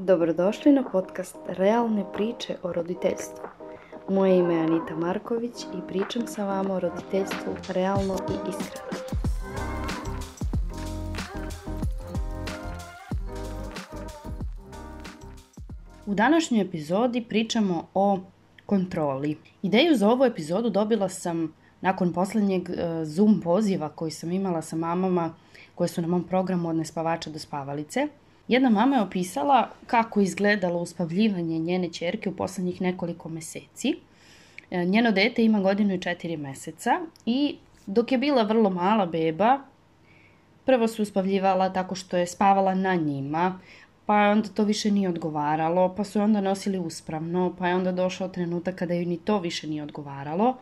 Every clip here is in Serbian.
Dobrodošli na podcast Realne priče o roditeljstvu. Moje ime je Anita Marković i pričam sa vama o roditeljstvu realno i iskreno. U današnjoj epizodi pričamo o kontroli. Ideju za ovu epizodu dobila sam nakon poslednjeg e, Zoom poziva koji sam imala sa mamama koje su na mom programu od nespavača do spavalice – Jedna mama je opisala kako izgledalo uspavljivanje njene čerke u poslednjih nekoliko meseci. E, njeno dete ima godinu i četiri meseca i dok je bila vrlo mala beba, prvo se uspavljivala tako što je spavala na njima, pa onda to više nije odgovaralo, pa su je onda nosili uspravno, pa je onda došao trenutak kada joj ni to više nije odgovaralo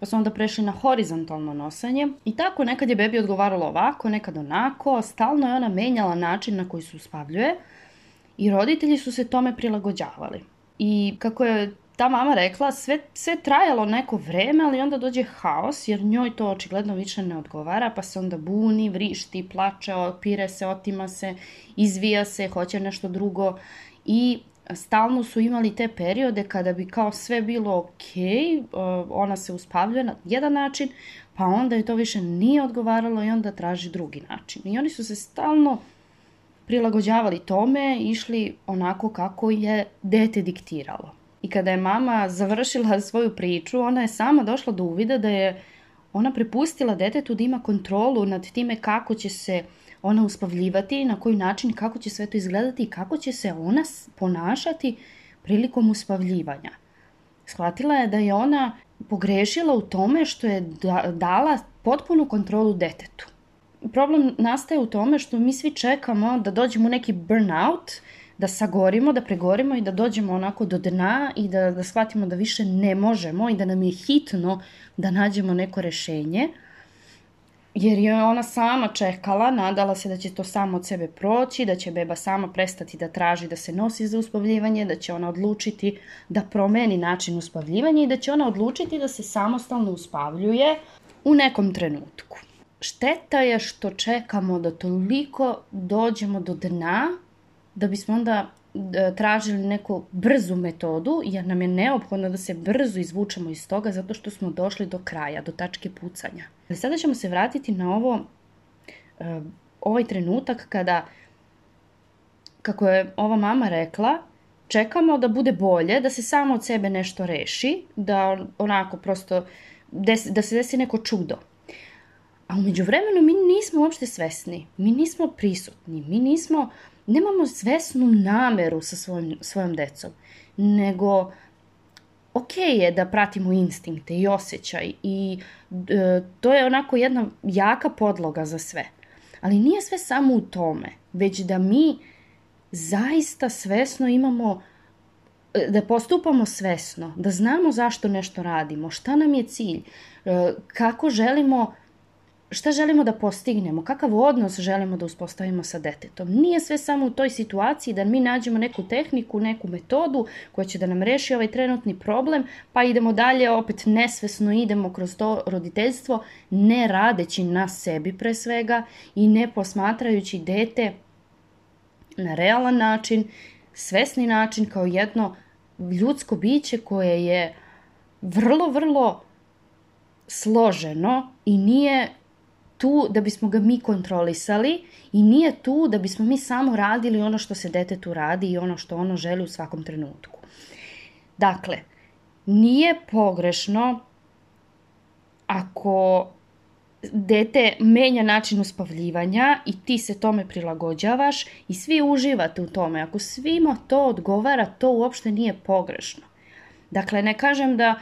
pa su onda prešli na horizontalno nosanje. I tako nekad je bebi odgovaralo ovako, nekad onako, stalno je ona menjala način na koji se uspavljuje. I roditelji su se tome prilagođavali. I kako je ta mama rekla, sve, sve trajalo neko vreme, ali onda dođe haos, jer njoj to očigledno više ne odgovara, pa se onda buni, vrišti, plače, opire se, otima se, izvija se, hoće nešto drugo. I stalno su imali te periode kada bi kao sve bilo ok, ona se uspavljuje na jedan način, pa onda je to više nije odgovaralo i onda traži drugi način. I oni su se stalno prilagođavali tome, išli onako kako je dete diktiralo. I kada je mama završila svoju priču, ona je sama došla do uvida da je ona prepustila detetu da ima kontrolu nad time kako će se uh, ona uspavljivati, na koji način, kako će sve to izgledati i kako će se ona ponašati prilikom uspavljivanja. Shvatila je da je ona pogrešila u tome što je da, dala potpunu kontrolu detetu. Problem nastaje u tome što mi svi čekamo da dođemo u neki burnout, da sagorimo, da pregorimo i da dođemo onako do dna i da, da shvatimo da više ne možemo i da nam je hitno da nađemo neko rešenje – jer je ona sama čekala, nadala se da će to samo od sebe proći, da će beba sama prestati da traži da se nosi za uspavljivanje, da će ona odlučiti da promeni način uspavljivanja i da će ona odlučiti da se samostalno uspavljuje u nekom trenutku. Šteta je što čekamo da toliko dođemo do dna da bismo onda tražili neku brzu metodu, jer nam je neophodno da se brzo izvučemo iz toga zato što smo došli do kraja, do tačke pucanja. Ali sada ćemo se vratiti na ovo, e, ovaj trenutak kada, kako je ova mama rekla, čekamo da bude bolje, da se samo od sebe nešto reši, da onako prosto, da se desi neko čudo. A umeđu vremenu mi nismo uopšte svesni, mi nismo prisutni, mi nismo uh, nemamo svesnu nameru sa svojim, svojom decom, nego ok je da pratimo instinkte i osjećaj i e, to je onako jedna jaka podloga za sve. Ali nije sve samo u tome, već da mi zaista svesno imamo e, da postupamo svesno, da znamo zašto nešto radimo, šta nam je cilj, e, kako želimo šta želimo da postignemo, kakav odnos želimo da uspostavimo sa detetom. Nije sve samo u toj situaciji da mi nađemo neku tehniku, neku metodu koja će da nam reši ovaj trenutni problem, pa idemo dalje, opet nesvesno idemo kroz to roditeljstvo, ne radeći na sebi pre svega i ne posmatrajući dete na realan način, svesni način kao jedno ljudsko biće koje je vrlo, vrlo složeno i nije tu da bismo ga mi kontrolisali i nije tu da bismo mi samo radili ono što se detetu radi i ono što ono želi u svakom trenutku. Dakle, nije pogrešno ako dete menja način uspavljivanja i ti se tome prilagođavaš i svi uživate u tome. Ako svima to odgovara, to uopšte nije pogrešno. Dakle, ne kažem da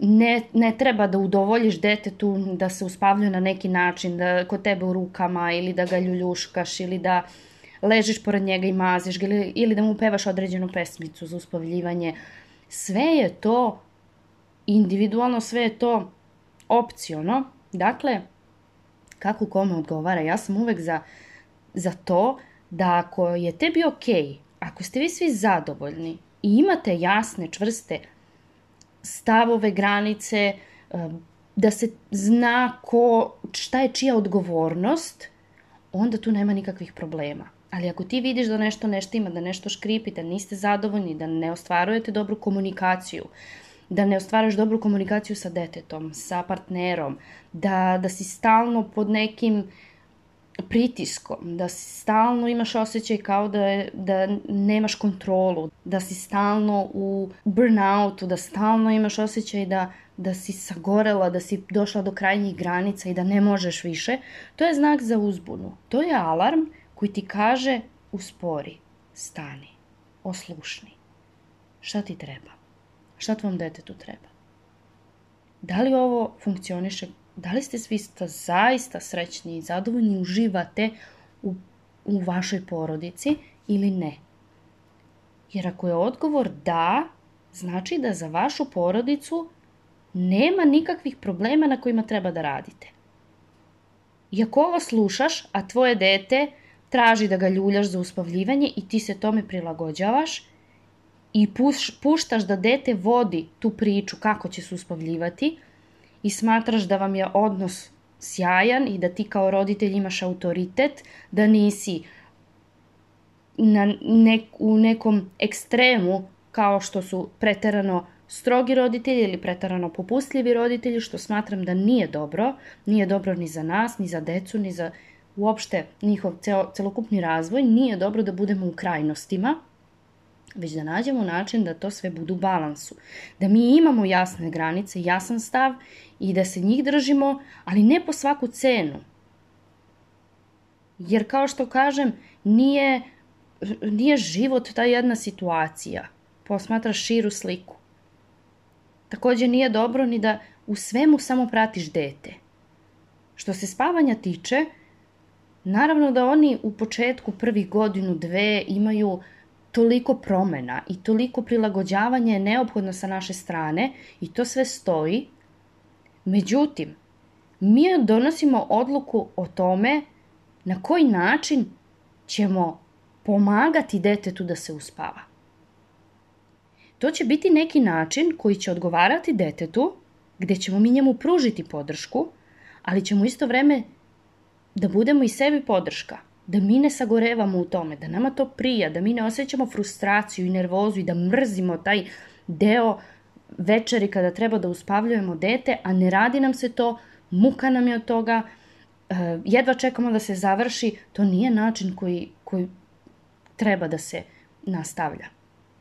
ne, ne treba da udovoljiš detetu da se uspavljuje na neki način, da kod tebe u rukama ili da ga ljuljuškaš ili da ležiš pored njega i maziš ga ili, ili da mu pevaš određenu pesmicu za uspavljivanje. Sve je to individualno, sve je to opciono. Dakle, kako kome odgovara, ja sam uvek za, za to da ako je tebi okej, okay, ako ste vi svi zadovoljni i imate jasne, čvrste stavove, granice, da se zna ko, šta je čija odgovornost, onda tu nema nikakvih problema. Ali ako ti vidiš da nešto nešto ima, da nešto škripi, da niste zadovoljni, da ne ostvarujete dobru komunikaciju, da ne ostvaraš dobru komunikaciju sa detetom, sa partnerom, da, da si stalno pod nekim pritiskom, da si stalno imaš osjećaj kao da, da nemaš kontrolu, da si stalno u burnoutu, da stalno imaš osjećaj da, da si sagorela, da si došla do krajnjih granica i da ne možeš više, to je znak za uzbunu. To je alarm koji ti kaže uspori, stani, oslušni. Šta ti treba? Šta tvom detetu treba? Da li ovo funkcioniše? Da li ste svi zaista srećni i zadovoljni i uživate u, u vašoj porodici ili ne? Jer ako je odgovor da, znači da za vašu porodicu nema nikakvih problema na kojima treba da radite. I ako ovo slušaš, a tvoje dete traži da ga ljuljaš za uspavljivanje i ti se tome prilagođavaš i puštaš da dete vodi tu priču kako će se uspavljivati i smatraš da vam je odnos sjajan i da ti kao roditelj imaš autoritet, da nisi na nek, u nekom ekstremu kao što su preterano strogi roditelji ili pretarano popustljivi roditelji, što smatram da nije dobro, nije dobro ni za nas, ni za decu, ni za uopšte njihov celokupni razvoj, nije dobro da budemo u krajnostima, već da nađemo način da to sve bude u balansu. Da mi imamo jasne granice, jasan stav i da se njih držimo, ali ne po svaku cenu. Jer kao što kažem, nije, nije život ta jedna situacija. Posmatraš širu sliku. Takođe nije dobro ni da u svemu samo pratiš dete. Što se spavanja tiče, naravno da oni u početku prvih godinu, dve imaju toliko promena i toliko prilagođavanja je neophodno sa naše strane i to sve stoji. Međutim, mi donosimo odluku o tome na koji način ćemo pomagati detetu da se uspava. To će biti neki način koji će odgovarati detetu, gde ćemo mi njemu pružiti podršku, ali ćemo isto vreme da budemo i sebi podrška, da mi ne sagorevamo u tome, da nama to prija, da mi ne osjećamo frustraciju i nervozu i da mrzimo taj deo večeri kada treba da uspavljujemo dete, a ne radi nam se to, muka nam je od toga, eh, jedva čekamo da se završi, to nije način koji, koji treba da se nastavlja.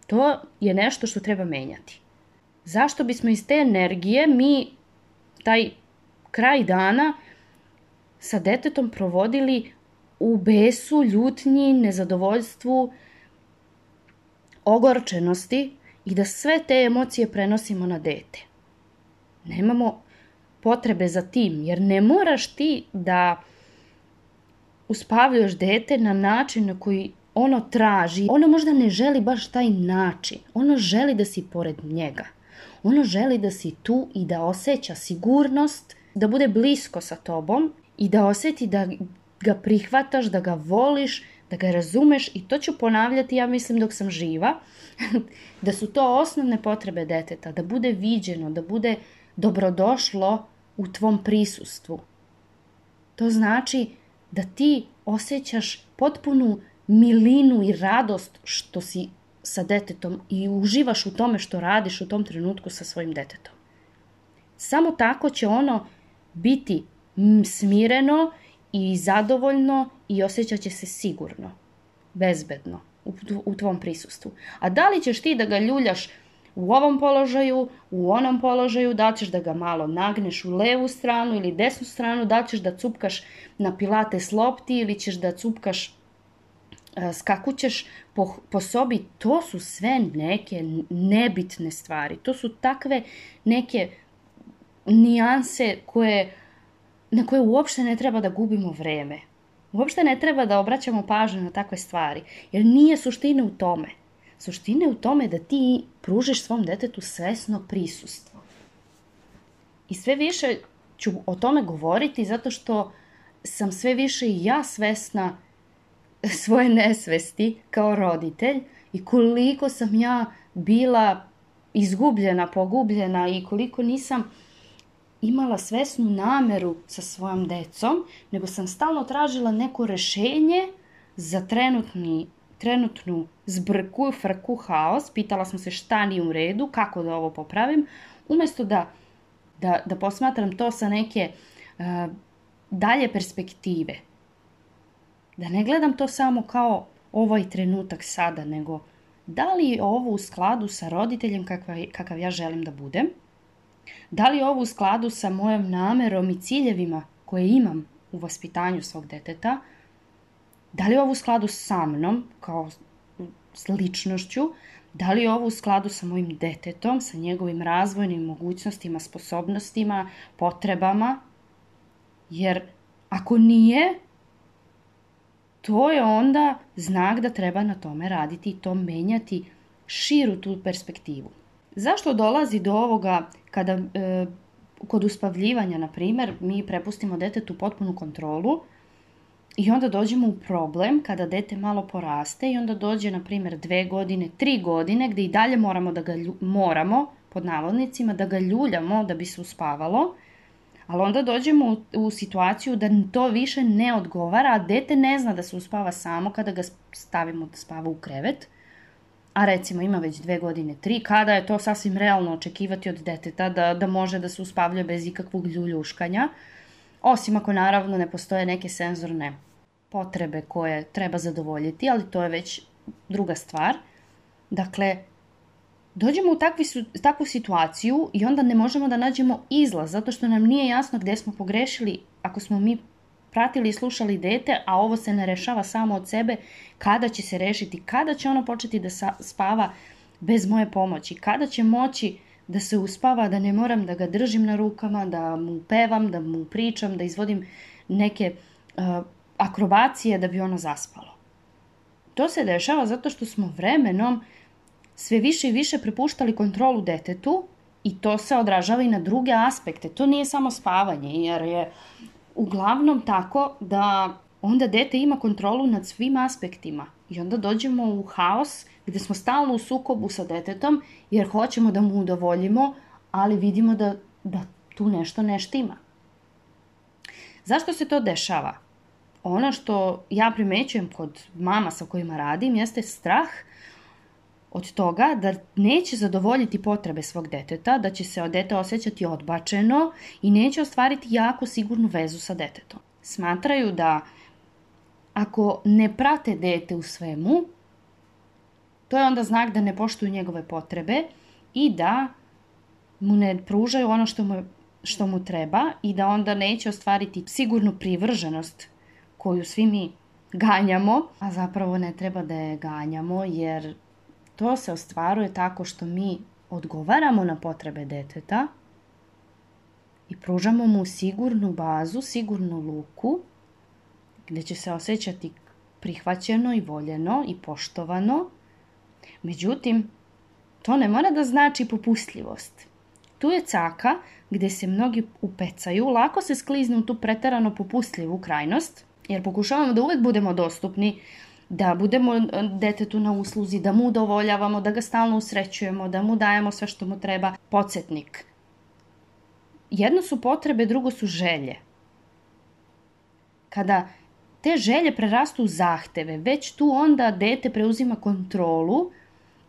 To je nešto što treba menjati. Zašto bismo iz te energije mi taj kraj dana sa detetom provodili u besu, ljutnji, nezadovoljstvu, ogorčenosti i da sve te emocije prenosimo na dete. Nemamo potrebe za tim, jer ne moraš ti da uspavljaš dete na način na koji ono traži, ono možda ne želi baš taj način. Ono želi da si pored njega. Ono želi da si tu i da osjeća sigurnost, da bude blisko sa tobom i da osjeti da ga prihvataš, da ga voliš, da ga razumeš i to ću ponavljati, ja mislim, dok sam živa, da su to osnovne potrebe deteta, da bude viđeno, da bude dobrodošlo u tvom prisustvu. To znači da ti osjećaš potpunu milinu i radost što si sa detetom i uživaš u tome što radiš u tom trenutku sa svojim detetom. Samo tako će ono biti smireno i zadovoljno i osjećat će se sigurno, bezbedno u, u tvom prisustvu. A da li ćeš ti da ga ljuljaš u ovom položaju, u onom položaju, da ćeš da ga malo nagneš u levu stranu ili desnu stranu, da ćeš da cupkaš na pilates lopti ili ćeš da cupkaš E, skakućeš po, po sobi, to su sve neke nebitne stvari. To su takve neke nijanse koje, na koje uopšte ne treba da gubimo vreme. Uopšte ne treba da obraćamo pažnju na takve stvari, jer nije suština u tome. Suština je u tome da ti pružiš svom detetu svesno prisustvo. I sve više ću o tome govoriti zato što sam sve više i ja svesna svoje nesvesti kao roditelj i koliko sam ja bila izgubljena, pogubljena i koliko nisam imala svesnu nameru sa svojom decom, nego sam stalno tražila neko rešenje za trenutni, trenutnu zbrku, frku, haos, pitala sam se šta nije u redu, kako da ovo popravim, umesto da, da, da posmatram to sa neke uh, dalje perspektive. Da ne gledam to samo kao ovaj trenutak sada, nego da li je ovo u skladu sa roditeljem kakav, kakav ja želim da budem, da li je ovo u skladu sa mojom namerom i ciljevima koje imam u vaspitanju svog deteta, da li je ovo u skladu sa mnom kao s ličnošću, da li je ovo u skladu sa mojim detetom, sa njegovim razvojnim mogućnostima, sposobnostima, potrebama, jer ako nije, to je onda znak da treba na tome raditi i to menjati širu tu perspektivu. Zašto dolazi do ovoga kada e, kod uspavljivanja, na primer, mi prepustimo detetu potpunu kontrolu i onda dođemo u problem kada dete malo poraste i onda dođe, na primer, dve godine, tri godine, gde i dalje moramo da ga moramo, pod navodnicima, da ga ljuljamo da bi se uspavalo, ali onda dođemo u, u situaciju da to više ne odgovara, a dete ne zna da se uspava samo kada ga stavimo da spava u krevet, a recimo ima već dve godine, tri, kada je to sasvim realno očekivati od deteta da, da može da se uspavlja bez ikakvog ljuljuškanja, osim ako naravno ne postoje neke senzorne potrebe koje treba zadovoljiti, ali to je već druga stvar. Dakle, dođemo u takvi, takvu situaciju i onda ne možemo da nađemo izlaz, zato što nam nije jasno gde smo pogrešili ako smo mi pratili i slušali dete, a ovo se ne rešava samo od sebe, kada će se rešiti, kada će ono početi da spava bez moje pomoći, kada će moći da se uspava, da ne moram da ga držim na rukama, da mu pevam, da mu pričam, da izvodim neke uh, akrobacije da bi ono zaspalo. To se dešava zato što smo vremenom sve više i više prepuštali kontrolu detetu i to se odražava i na druge aspekte. To nije samo spavanje, jer je uglavnom tako da onda dete ima kontrolu nad svim aspektima i onda dođemo u haos gde smo stalno u sukobu sa detetom jer hoćemo da mu udovoljimo, ali vidimo da, da tu nešto ne štima. Zašto se to dešava? Ono što ja primećujem kod mama sa kojima radim jeste strah od toga da neće zadovoljiti potrebe svog deteta, da će se od dete osjećati odbačeno i neće ostvariti jako sigurnu vezu sa detetom. Smatraju da ako ne prate dete u svemu, to je onda znak da ne poštuju njegove potrebe i da mu ne pružaju ono što mu, što mu treba i da onda neće ostvariti sigurnu privrženost koju svi mi ganjamo, a zapravo ne treba da je ganjamo jer To se ostvaruje tako što mi odgovaramo na potrebe deteta i pružamo mu sigurnu bazu, sigurnu luku, gde će se osjećati prihvaćeno i voljeno i poštovano. Međutim, to ne mora da znači popustljivost. Tu je caka gde se mnogi upecaju, lako se skliznu u tu pretarano popustljivu krajnost, jer pokušavamo da uvek budemo dostupni, da budemo e, detetu na usluzi, da mu udovoljavamo, da ga stalno usrećujemo, da mu dajemo sve što mu treba. Podsjetnik. Jedno su potrebe, drugo su želje. Kada te želje prerastu u zahteve, već tu onda dete preuzima kontrolu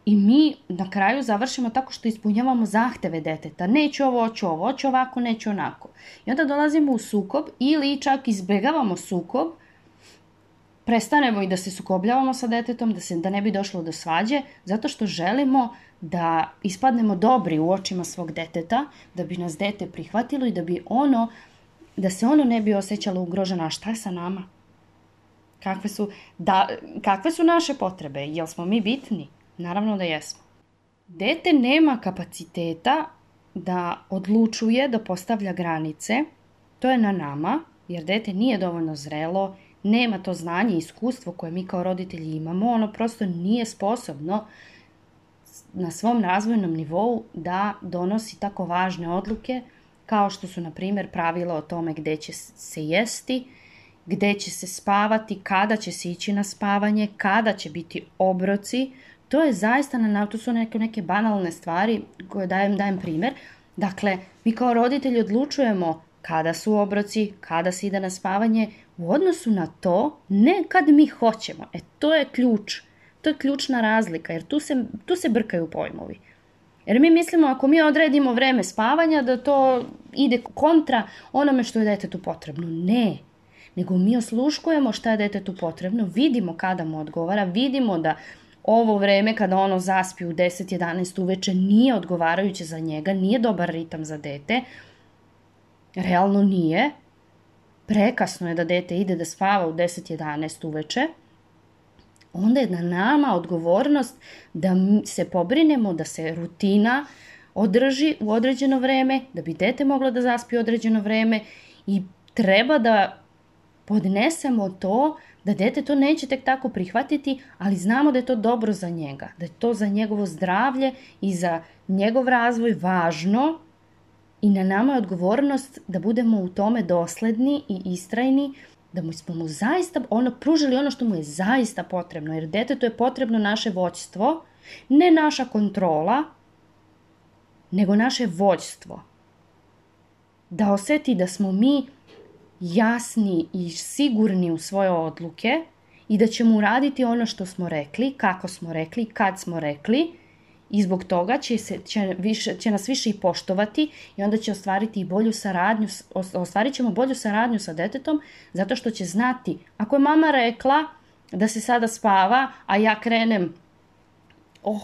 i mi na kraju završimo tako što ispunjavamo zahteve deteta. Neću ovo, hoću ovo, hoću ovako, neću onako. I onda dolazimo u sukob ili čak izbegavamo sukob prestanemo i da se sukobljavamo sa detetom, da, se, da ne bi došlo do svađe, zato što želimo da ispadnemo dobri u očima svog deteta, da bi nas dete prihvatilo i da bi ono, da se ono ne bi osjećalo ugroženo, a šta je sa nama? Kakve su, da, kakve su naše potrebe? Jel smo mi bitni? Naravno da jesmo. Dete nema kapaciteta da odlučuje, da postavlja granice. To je na nama, jer dete nije dovoljno zrelo nema to znanje i iskustvo koje mi kao roditelji imamo, ono prosto nije sposobno na svom razvojnom nivou da donosi tako važne odluke kao što su, na primjer, pravila o tome gde će se jesti, gde će se spavati, kada će se ići na spavanje, kada će biti obroci. To je zaista, na, to su neke, neke banalne stvari koje dajem, dajem primjer. Dakle, mi kao roditelji odlučujemo kada su obroci, kada se ide na spavanje, u odnosu na to ne kad mi hoćemo. E to je ključ. To je ključna razlika jer tu se, tu se brkaju pojmovi. Jer mi mislimo ako mi odredimo vreme spavanja da to ide kontra onome što je detetu potrebno. Ne. Nego mi osluškujemo šta je detetu potrebno, vidimo kada mu odgovara, vidimo da ovo vreme kada ono zaspi u 10-11 uveče nije odgovarajuće za njega, nije dobar ritam za dete. Realno nije. Prekasno je da dete ide da spava u 10-11 uveče onda je na nama odgovornost da se pobrinemo da se rutina održi u određeno vreme, da bi dete moglo da zaspi u određeno vreme i treba da podnesemo to da dete to neće tek tako prihvatiti, ali znamo da je to dobro za njega, da je to za njegovo zdravlje i za njegov razvoj važno i na nama je odgovornost da budemo u tome dosledni i istrajni da mu smo mu zaista ono, pružili ono što mu je zaista potrebno, jer detetu je potrebno naše voćstvo, ne naša kontrola, nego naše voćstvo. Da oseti da smo mi jasni i sigurni u svoje odluke i da ćemo uraditi ono što smo rekli, kako smo rekli, kad smo rekli i zbog toga će, se, će, više, će nas više i poštovati i onda će ostvariti i bolju saradnju, ostvarit ćemo bolju saradnju sa detetom zato što će znati, ako je mama rekla da se sada spava, a ja krenem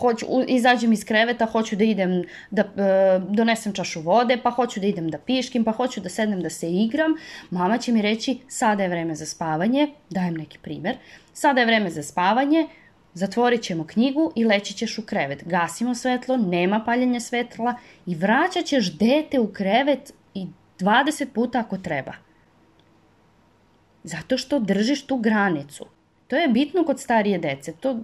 hoću, izađem iz kreveta, hoću da idem da e, donesem čašu vode, pa hoću da idem da piškim, pa hoću da sednem da se igram, mama će mi reći sada je vreme za spavanje, dajem neki primer, sada je vreme za spavanje, Zatvorit ćemo knjigu i leći ćeš u krevet. Gasimo svetlo, nema paljenja svetla i vraćat ćeš dete u krevet i 20 puta ako treba. Zato što držiš tu granicu. To je bitno kod starije dece. To,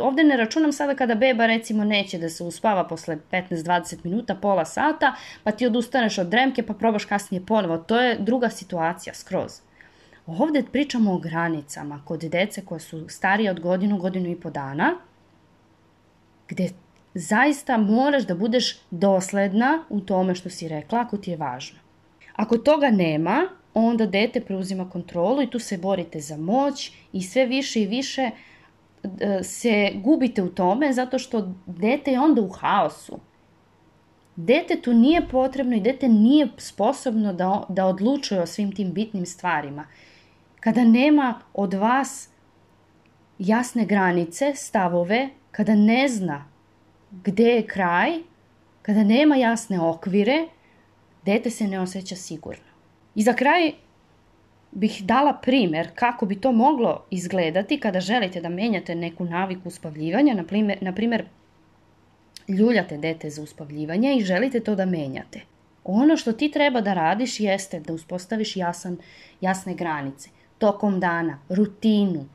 ovde ne računam sada kada beba recimo neće da se uspava posle 15-20 minuta, pola sata, pa ti odustaneš od dremke pa probaš kasnije ponovo. To je druga situacija skroz. Ovde pričamo o granicama kod dece koje su starije od godinu, godinu i po dana, gde zaista moraš da budeš dosledna u tome što si rekla ako ti je važno. Ako toga nema, onda dete preuzima kontrolu i tu se borite za moć i sve više i više e, se gubite u tome zato što dete je onda u haosu. Detetu nije potrebno i dete nije sposobno da, da odlučuje o svim tim bitnim stvarima kada nema od vas jasne granice, stavove, kada ne zna gde je kraj, kada nema jasne okvire, dete se ne osjeća sigurno. I za kraj bih dala primer kako bi to moglo izgledati kada želite da menjate neku naviku uspavljivanja, na primer, na primer ljuljate dete za uspavljivanje i želite to da menjate. Ono što ti treba da radiš jeste da uspostaviš jasan, jasne granice tokom dana, rutinu,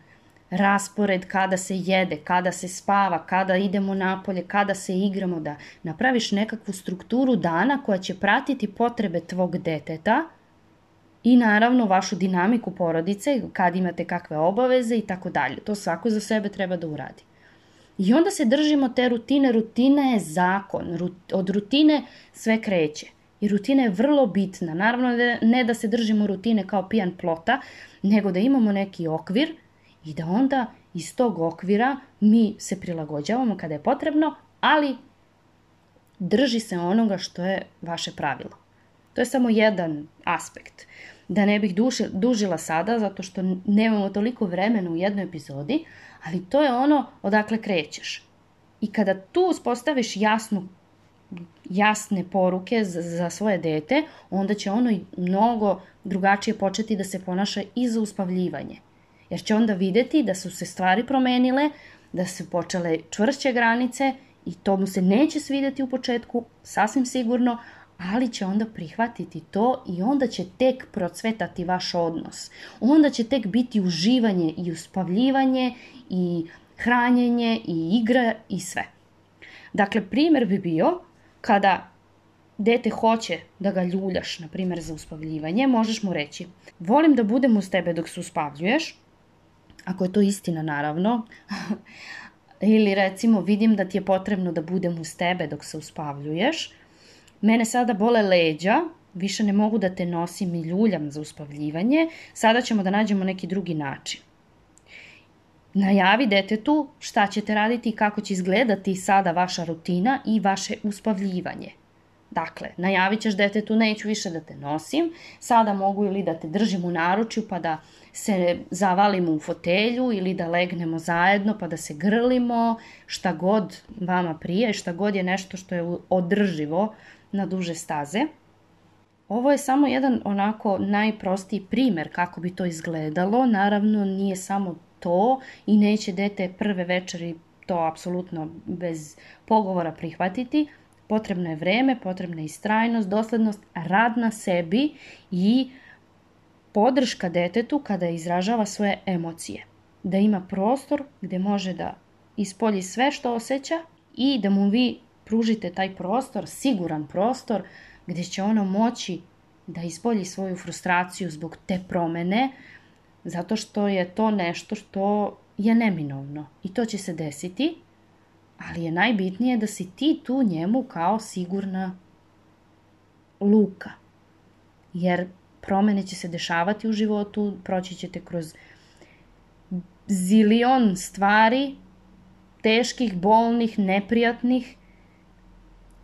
raspored kada se jede, kada se spava, kada idemo napolje, kada se igramo, da napraviš nekakvu strukturu dana koja će pratiti potrebe tvog deteta i naravno vašu dinamiku porodice, kad imate kakve obaveze i tako dalje. To svako za sebe treba da uradi. I onda se držimo te rutine. Rutina je zakon. Od rutine sve kreće. I rutina je vrlo bitna. Naravno ne da se držimo rutine kao pijan plota, nego da imamo neki okvir i da onda iz tog okvira mi se prilagođavamo kada je potrebno, ali drži se onoga što je vaše pravilo. To je samo jedan aspekt. Da ne bih dužila sada, zato što nemamo toliko vremena u jednoj epizodi, ali to je ono odakle krećeš. I kada tu uspostaviš jasnu jasne poruke za, za svoje dete, onda će ono mnogo drugačije početi da se ponaša i za uspavljivanje. Jer će onda videti da su se stvari promenile, da su počele čvršće granice i to mu se neće svideti u početku, sasvim sigurno, ali će onda prihvatiti to i onda će tek procvetati vaš odnos. Onda će tek biti uživanje i uspavljivanje i hranjenje i igra i sve. Dakle, primer bi bio kada dete hoće da ga ljuljaš, na primjer za uspavljivanje, možeš mu reći volim da budem uz tebe dok se uspavljuješ, ako je to istina naravno, ili recimo vidim da ti je potrebno da budem uz tebe dok se uspavljuješ, mene sada bole leđa, više ne mogu da te nosim i ljuljam za uspavljivanje, sada ćemo da nađemo neki drugi način. Najavi detetu šta ćete raditi i kako će izgledati sada vaša rutina i vaše uspavljivanje. Dakle, najavit ćeš detetu neću više da te nosim, sada mogu ili da te držim u naručju pa da se zavalimo u fotelju ili da legnemo zajedno pa da se grlimo, šta god vama prije, šta god je nešto što je održivo na duže staze. Ovo je samo jedan onako najprostiji primer kako bi to izgledalo. Naravno, nije samo to i neće dete prve večeri to apsolutno bez pogovora prihvatiti. Potrebno je vreme, potrebna je istrajnost, doslednost, rad na sebi i podrška detetu kada izražava svoje emocije. Da ima prostor gde može da ispolji sve što osjeća i da mu vi pružite taj prostor, siguran prostor, gde će ono moći da ispolji svoju frustraciju zbog te promene, zato što je to nešto što je neminovno i to će se desiti, ali je najbitnije da si ti tu njemu kao sigurna luka. Jer promene će se dešavati u životu, proći ćete kroz zilion stvari, teških, bolnih, neprijatnih.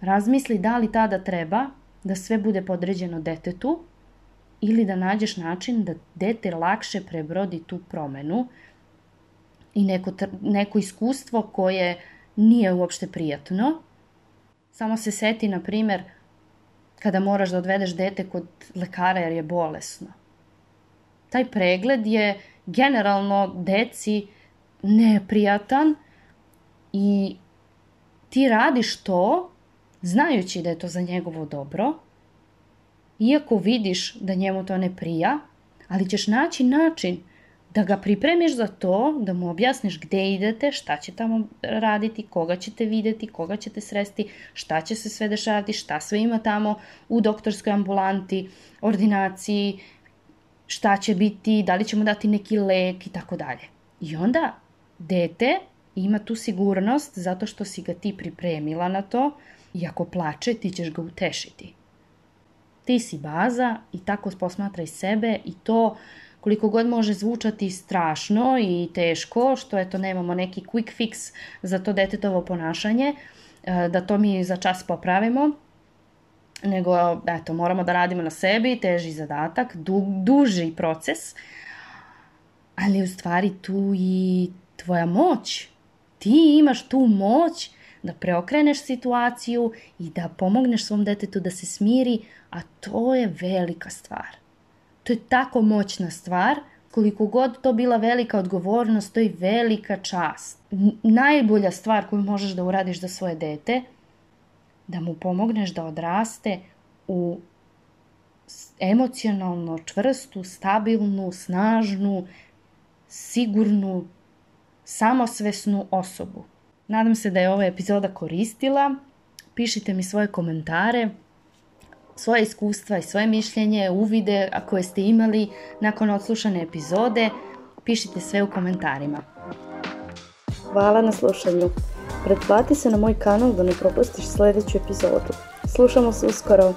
Razmisli da li tada treba da sve bude podređeno detetu ili da nađeš način da dete lakše prebrodi tu promenu i neko, neko iskustvo koje nije uopšte prijatno. Samo se seti, na primer, kada moraš da odvedeš dete kod lekara jer je bolesno. Taj pregled je generalno deci neprijatan i ti radiš to znajući da je to za njegovo dobro, iako vidiš da njemu to ne prija, ali ćeš naći način da ga pripremiš za to, da mu objasniš gde idete, šta će tamo raditi, koga ćete videti, koga ćete sresti, šta će se sve dešavati, šta sve ima tamo u doktorskoj ambulanti, ordinaciji, šta će biti, da li ćemo dati neki lek i tako dalje. I onda dete ima tu sigurnost zato što si ga ti pripremila na to i ako plače ti ćeš ga utešiti. Ti si baza i tako posmatraj sebe i to koliko god može zvučati strašno i teško, što eto nemamo neki quick fix za to detetovo ponašanje, e, da to mi za čas popravimo, nego eto, moramo da radimo na sebi, teži zadatak, du, duži proces, ali u stvari tu i tvoja moć. Ti imaš tu moć da preokreneš situaciju i da pomogneš svom detetu da se smiri, a to je velika stvar. To je tako moćna stvar, koliko god to bila velika odgovornost, to je velika čast. Najbolja stvar koju možeš da uradiš za svoje dete, da mu pomogneš da odraste u emocionalno čvrstu, stabilnu, snažnu, sigurnu, samosvesnu osobu. Nadam se da je ova epizoda koristila. Pišite mi svoje komentare svoje iskustva i svoje mišljenje, uvide koje ste imali nakon odslušane epizode, pišite sve u komentarima. Hvala na slušanju. Pretplati se na moj kanal da ne propustiš sledeću epizodu. Slušamo se uskoro.